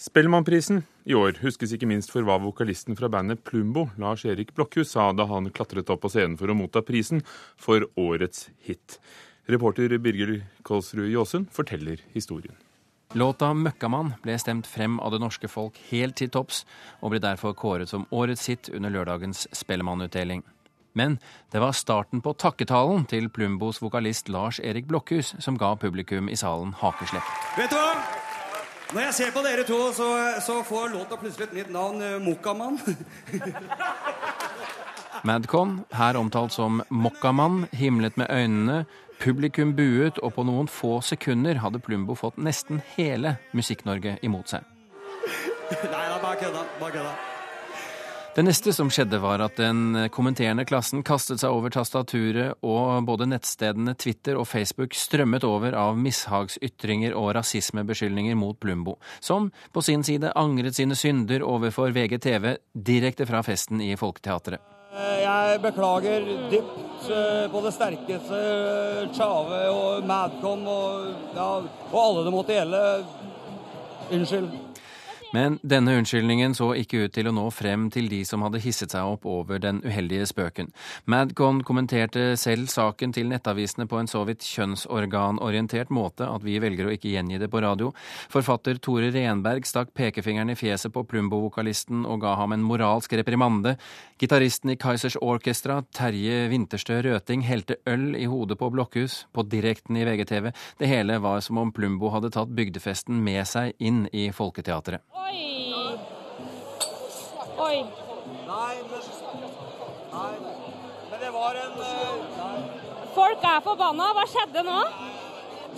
Spellemannprisen i år huskes ikke minst for hva vokalisten fra bandet Plumbo, Lars Erik Blokhus, sa da han klatret opp på scenen for å motta prisen for årets hit. Reporter Birger Kolsrud Jåsund forteller historien. Låta 'Møkkamann' ble stemt frem av det norske folk helt til topps, og ble derfor kåret som årets hit under lørdagens Spellemannutdeling. Men det var starten på takketalen til Plumbos vokalist Lars Erik Blokhus som ga publikum i salen hakeslepp. Vet du hva? Når jeg ser på dere to, så, så får låta plutselig et nytt navn. Uh, Mokkamann. Madcon, her omtalt som Mokkamann, himlet med øynene. Publikum buet, og på noen få sekunder hadde Plumbo fått nesten hele Musikk-Norge imot seg. Nei da, bare kødda. Bare kødda. Det neste som skjedde, var at den kommenterende klassen kastet seg over tastaturet, og både nettstedene Twitter og Facebook strømmet over av mishagsytringer og rasismebeskyldninger mot Plumbo, som på sin side angret sine synder overfor VGTV direkte fra festen i Folketeatret. Jeg beklager dypt eh, på det sterkeste Tjave og Madcom og, ja, og alle det måtte gjelde. Unnskyld. Men denne unnskyldningen så ikke ut til å nå frem til de som hadde hisset seg opp over den uheldige spøken. Madcon kommenterte selv saken til nettavisene på en så vidt kjønnsorganorientert måte at vi velger å ikke gjengi det på radio. Forfatter Tore Renberg stakk pekefingeren i fjeset på Plumbo-vokalisten og ga ham en moralsk reprimande. Gitaristen i Kaizers Orchestra, Terje Winterstø Røting, helte øl i hodet på Blokhus, på direkten i VGTV. Det hele var som om Plumbo hadde tatt bygdefesten med seg inn i Folketeatret. Oi. Oi. Nei, men, nei, men det var en nei. Folk er forbanna. Hva skjedde nå?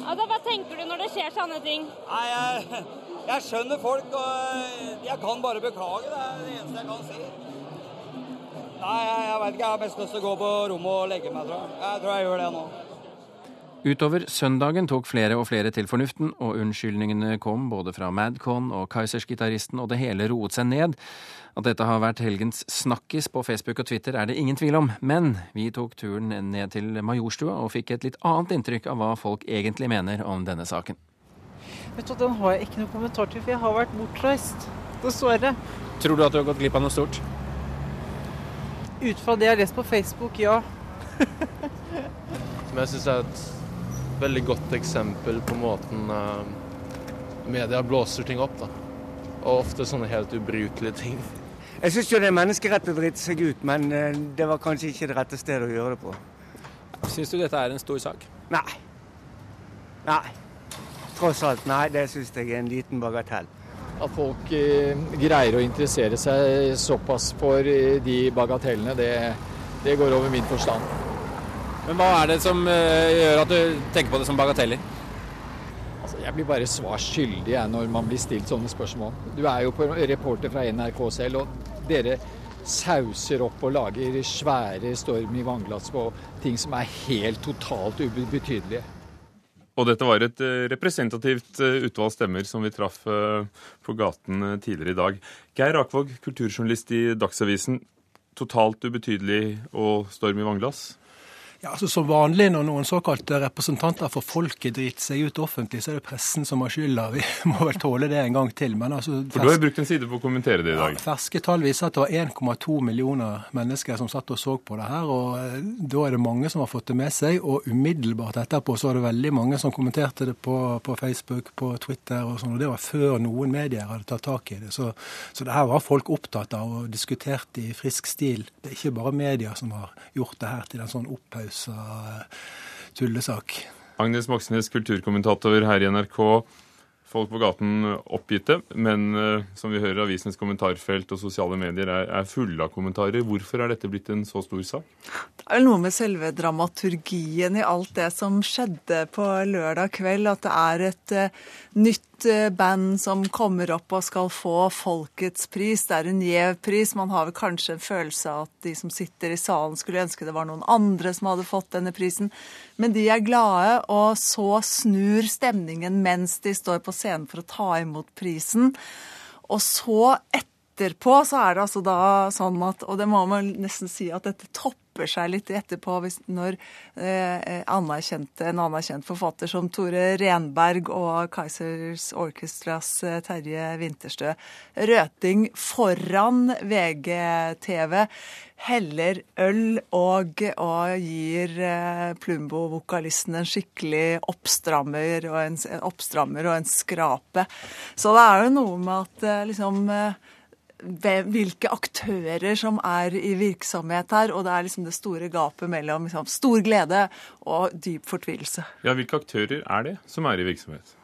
Altså, Hva tenker du når det skjer sånne ting? Nei, jeg, jeg skjønner folk, og jeg kan bare beklage. Det er det eneste jeg kan si. Nei, jeg, jeg veit ikke. Jeg har best lyst til å gå på rommet og legge meg, tror jeg. Jeg tror jeg gjør det nå. Utover søndagen tok flere og flere til fornuften, og unnskyldningene kom både fra Madcon og Kaizers-gitaristen, og det hele roet seg ned. At dette har vært helgens snakkis på Facebook og Twitter er det ingen tvil om, men vi tok turen ned til Majorstua og fikk et litt annet inntrykk av hva folk egentlig mener om denne saken. Vet du, Den har jeg ikke noe kommentar til, for jeg har vært bortreist. Dessverre. Tror du at du har gått glipp av noe stort? Ut fra det jeg har lest på Facebook, ja. Som jeg syns er et veldig godt eksempel på måten uh, media blåser ting opp. da. Og ofte sånne helt ubrukelige ting. Jeg syns jo det er menneskerett å drite seg ut, men uh, det var kanskje ikke det rette stedet å gjøre det på. Syns du dette er en stor sak? Nei. Nei. Tross alt, nei. Det syns jeg er en liten bagatell. At folk eh, greier å interessere seg såpass for eh, de bagatellene, det, det går over min forstand. Men hva er det som eh, gjør at du tenker på det som bagateller? Altså, jeg blir bare svar skyldig når man blir stilt sånne spørsmål. Du er jo på reporter fra NRK selv, og dere sauser opp og lager svære storm i vannglass på ting som er helt totalt ubetydelige. Og dette var et eh, representativt eh, utvalg stemmer som vi traff på gaten tidligere i dag. Geir Akvåg, kulturjournalist i Dagsavisen. Totalt ubetydelig og storm i vannglass? Ja, altså Som vanlig når noen såkalte representanter for folket driter seg ut offentlig, så er det pressen som har skylda. Vi må vel tåle det en gang til. Men altså, for du har jo brukt en side på å kommentere det i dag. Ja, ferske tall viser at det var 1,2 millioner mennesker som satt og så på det her. og eh, Da er det mange som har fått det med seg. Og umiddelbart etterpå så var det veldig mange som kommenterte det på, på Facebook, på Twitter og sånn. Og det var før noen medier hadde tatt tak i det. Så, så det her var folk opptatt av og diskutert i frisk stil. Det er ikke bare media som har gjort det her til en sånn opphausa tullesak. Agnes Moxnes, kulturkommentator her i NRK. Folk på gaten oppgitte, men uh, som vi hører, avisenes kommentarfelt og sosiale medier er, er, fulle av kommentarer. Hvorfor er dette blitt en så stor sak? Det er vel noe med selve dramaturgien i alt det som skjedde på lørdag kveld. At det er et uh, nytt band som kommer opp og skal få Folkets pris. Det er en gjev pris. Man har vel kanskje en følelse av at de som sitter i salen skulle ønske det var noen andre som hadde fått denne prisen. Men de er glade, og så snur stemningen mens de står på scenen for å ta imot prisen. Og så etterpå så er det altså da sånn at Og det må man nesten si at dette topper ypper seg litt etterpå hvis, når eh, anerkjente, en anerkjent forfatter som Tore Renberg og Kaizers Orchestras eh, Terje Winterstø Røting foran VGTV heller øl og, og gir eh, Plumbo-vokalisten en skikkelig oppstrammer og en, oppstrammer og en skrape. Så det er jo noe med at eh, liksom eh, hvilke aktører som er i virksomhet her. Og det er liksom det store gapet mellom liksom, stor glede og dyp fortvilelse. Ja, Hvilke aktører er det som er i virksomhet?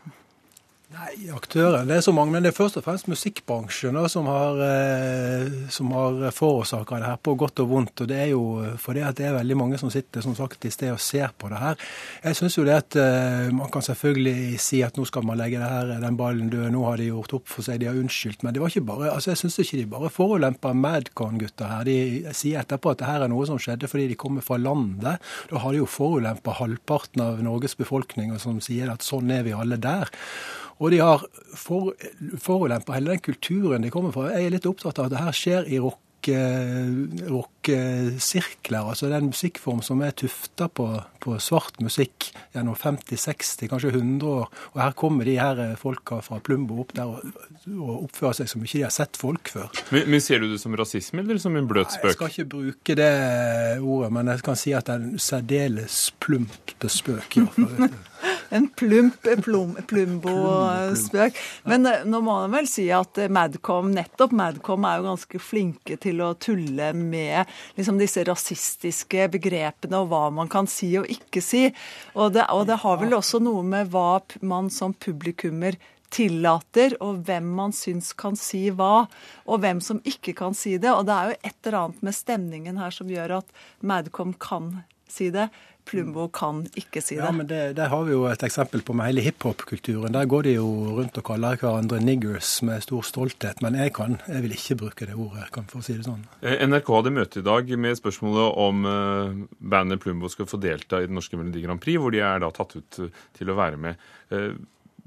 Nei, aktører Det er så mange, men det er først og fremst musikkbransjen da, som har, eh, som har forårsaka det her på godt og vondt. og Det er jo fordi at det er veldig mange som sitter som sagt i sted og ser på det her. Jeg syns jo det at eh, man kan selvfølgelig si at nå skal man legge det her, den ballen død, nå har de gjort opp for seg, de har unnskyldt. Men det var ikke bare, altså jeg syns ikke de bare forulemper Madcon-gutta her. De sier etterpå at det her er noe som skjedde fordi de kommer fra landet. Da har de jo forulempa halvparten av Norges befolkning, og som sier at sånn er vi alle der. Og de har for, forulempa hele den kulturen de kommer fra. Jeg er litt opptatt av at det her skjer i rock rockesirkler. altså det er en musikkform som er tufta på, på, svart musikk gjennom 50-60, kanskje 100 år. Og her kommer de her folka fra Plumbo opp der og, og oppfører seg som ikke de har sett folk før. Men, men Ser du det som rasisme eller som en bløt spøk? Jeg skal ikke bruke det ordet, men jeg kan si at det er en særdeles plump spøk. i hvert fall en plump plum, Plumbo-spøk. Men eh, nå må man vel si at eh, Madcom, nettopp Madcom er jo ganske flinke til å tulle med liksom disse rasistiske begrepene og hva man kan si og ikke si. Og det, og det har vel også noe med hva man som publikummer tillater, og hvem man syns kan si hva, og hvem som ikke kan si det. Og det er jo et eller annet med stemningen her som gjør at Madcom kan si det. Plumbo kan ikke si det. Ja, men det, det har vi jo et eksempel på med hele hiphop-kulturen. Der går de jo rundt og kaller hverandre niggers med stor stolthet. Men jeg kan, jeg vil ikke bruke det ordet, kan for å si det sånn. Eh, NRK hadde møte i dag med spørsmålet om eh, bandet Plumbo skal få delta i den norske Melodi Grand Prix, hvor de er da tatt ut til å være med. Eh,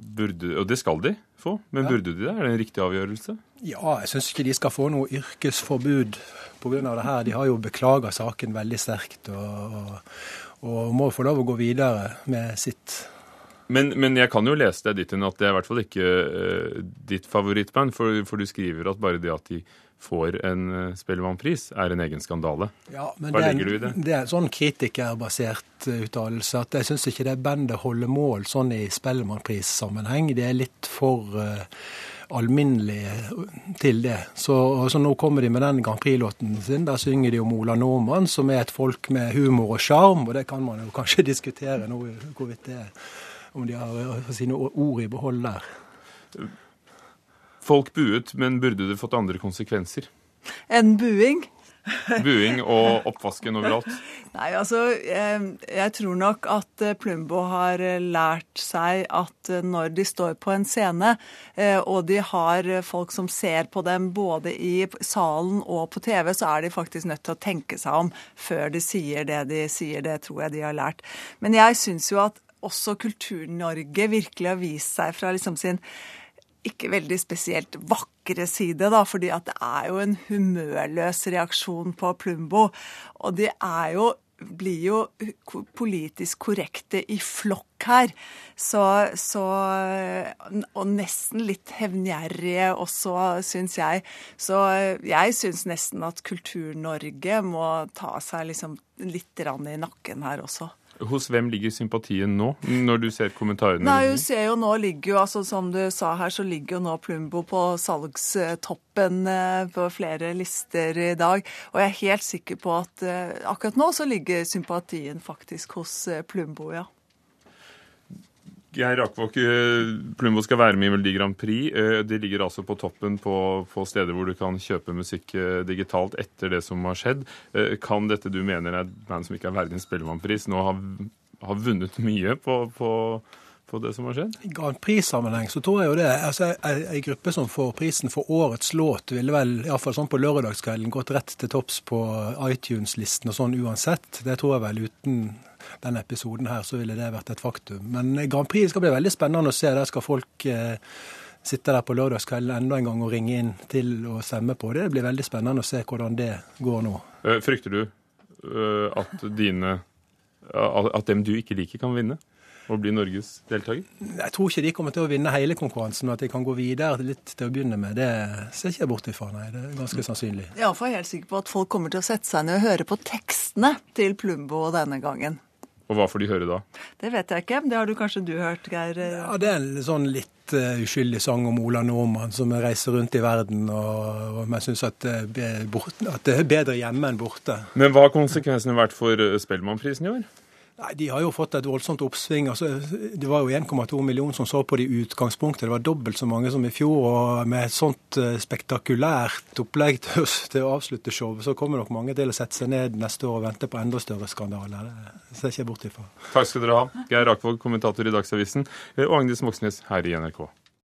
burde, og det skal de få, men ja. burde de det? Er det en riktig avgjørelse? Ja, jeg syns ikke de skal få noe yrkesforbud pga. det her. De har jo beklaga saken veldig sterkt. og, og og må få lov å gå videre med sitt. Men, men jeg kan jo lese deg ditt hen at det er i hvert fall ikke uh, ditt favorittband, for, for, du skriver at bare det at de får en uh, Spellemannpris, er en egen skandale. Ja, men Hva legger du i det? Det er en sånn kritikerbasert uttalelse at jeg syns ikke det bandet holder mål sånn i Spellemannpris-sammenheng. Det er litt for uh, alminnelig til det. Så, så, nå kommer de med den Grand Prix-låten sin. Der synger de om Ola Nordmann, som er et folk med humor og sjarm. Og det kan man jo kanskje diskutere nå, hvorvidt det er om de har sine ord i behold der. Folk buet, men burde det fått andre konsekvenser? En buing? Buing og oppvasken overalt? Nei, altså Jeg tror nok at eh, Plumbo har eh, lært seg at eh, når de står på en scene, og de har folk som ser på dem både i salen og på TV, så er de faktisk nødt til å tenke seg om før de sier det de sier. Det tror jeg de har lært. Men jeg syns jo at også Kultur-Norge virkelig har vist seg fra liksom sin ikke veldig spesielt vakre side, da, fordi at det er jo en humørløs reaksjon på Plumbo. Og de er jo blir jo politisk korrekte i flokk her. Så, så Og nesten litt hevngjerrige også, syns jeg. Så jeg syns nesten at Kultur-Norge må ta seg liksom litt i nakken her også. Hos hvem ligger sympatien nå, når du ser kommentarene? Nei, du ser jo nå ligger jo, altså Som du sa her, så ligger jo nå Plumbo på salgstoppen eh, på flere lister i dag. Og jeg er helt sikker på at eh, akkurat nå så ligger sympatien faktisk hos eh, Plumbo, ja. Geir Akvåk, eh, Plumbo skal være med i Melodi Grand Prix. Eh, de ligger altså på toppen på, på, steder hvor du kan kjøpe musikk eh, digitalt etter det som har skjedd. Kan dette du mener er et band som ikke er verdig en Spellemannpris, nå ha, ha vunnet mye på, på, på, det som har skjedd? I Grand Prix-sammenheng så tror jeg jo det. Altså, Ei gruppe som får prisen for årets låt, ville vel iallfall sånn på lørdagskvelden gått rett til topps på iTunes-listen og sånn uansett. Det tror jeg vel uten denne episoden her, så ville det vært et faktum. Men Grand Prix skal bli veldig spennende å se. Der skal folk eh, sitte der på lørdagskvelden enda en gang og ringe inn til å stemme på det. Det blir veldig spennende å se hvordan det går nå. Eh, frykter du øh, at dine At dem du ikke liker, kan vinne? Og bli Norges deltaker? Jeg tror ikke de kommer til å vinne hele konkurransen, men at de kan gå videre litt til å begynne med, det ser ikke jeg bort ifra. Nei, det er ganske sannsynlig. Jeg er helt sikker på at folk kommer til å sette seg ned og høre på tekstene til Plumbo denne gangen. Og hva får de høre da? Det vet jeg ikke. Det har du kanskje du hørt, Geir? Ja, Det er en sånn litt uh, uskyldig sang om Ola Nordmann som reiser rundt i verden, og, og jeg syns at, at, det er bedre hjemme enn borte. Men hva har konsekvensene vært for eh, Spellemannprisen i år? Nei, De har jo fått et voldsomt oppsving. Altså, det var jo 1,2 millioner som så på det i utgangspunktet. Det var dobbelt så mange som i fjor. og Med et sånt eh, spektakulært opplegg til, å avslutte showet, så kommer nok mange til å sette seg ned neste år og vente på enda større skandaler. Det ser jeg ikke bort ifra. Takk skal dere ha. Geir Akvåg, kommentator i Dagsavisen, og Agnes Moxnes her i NRK.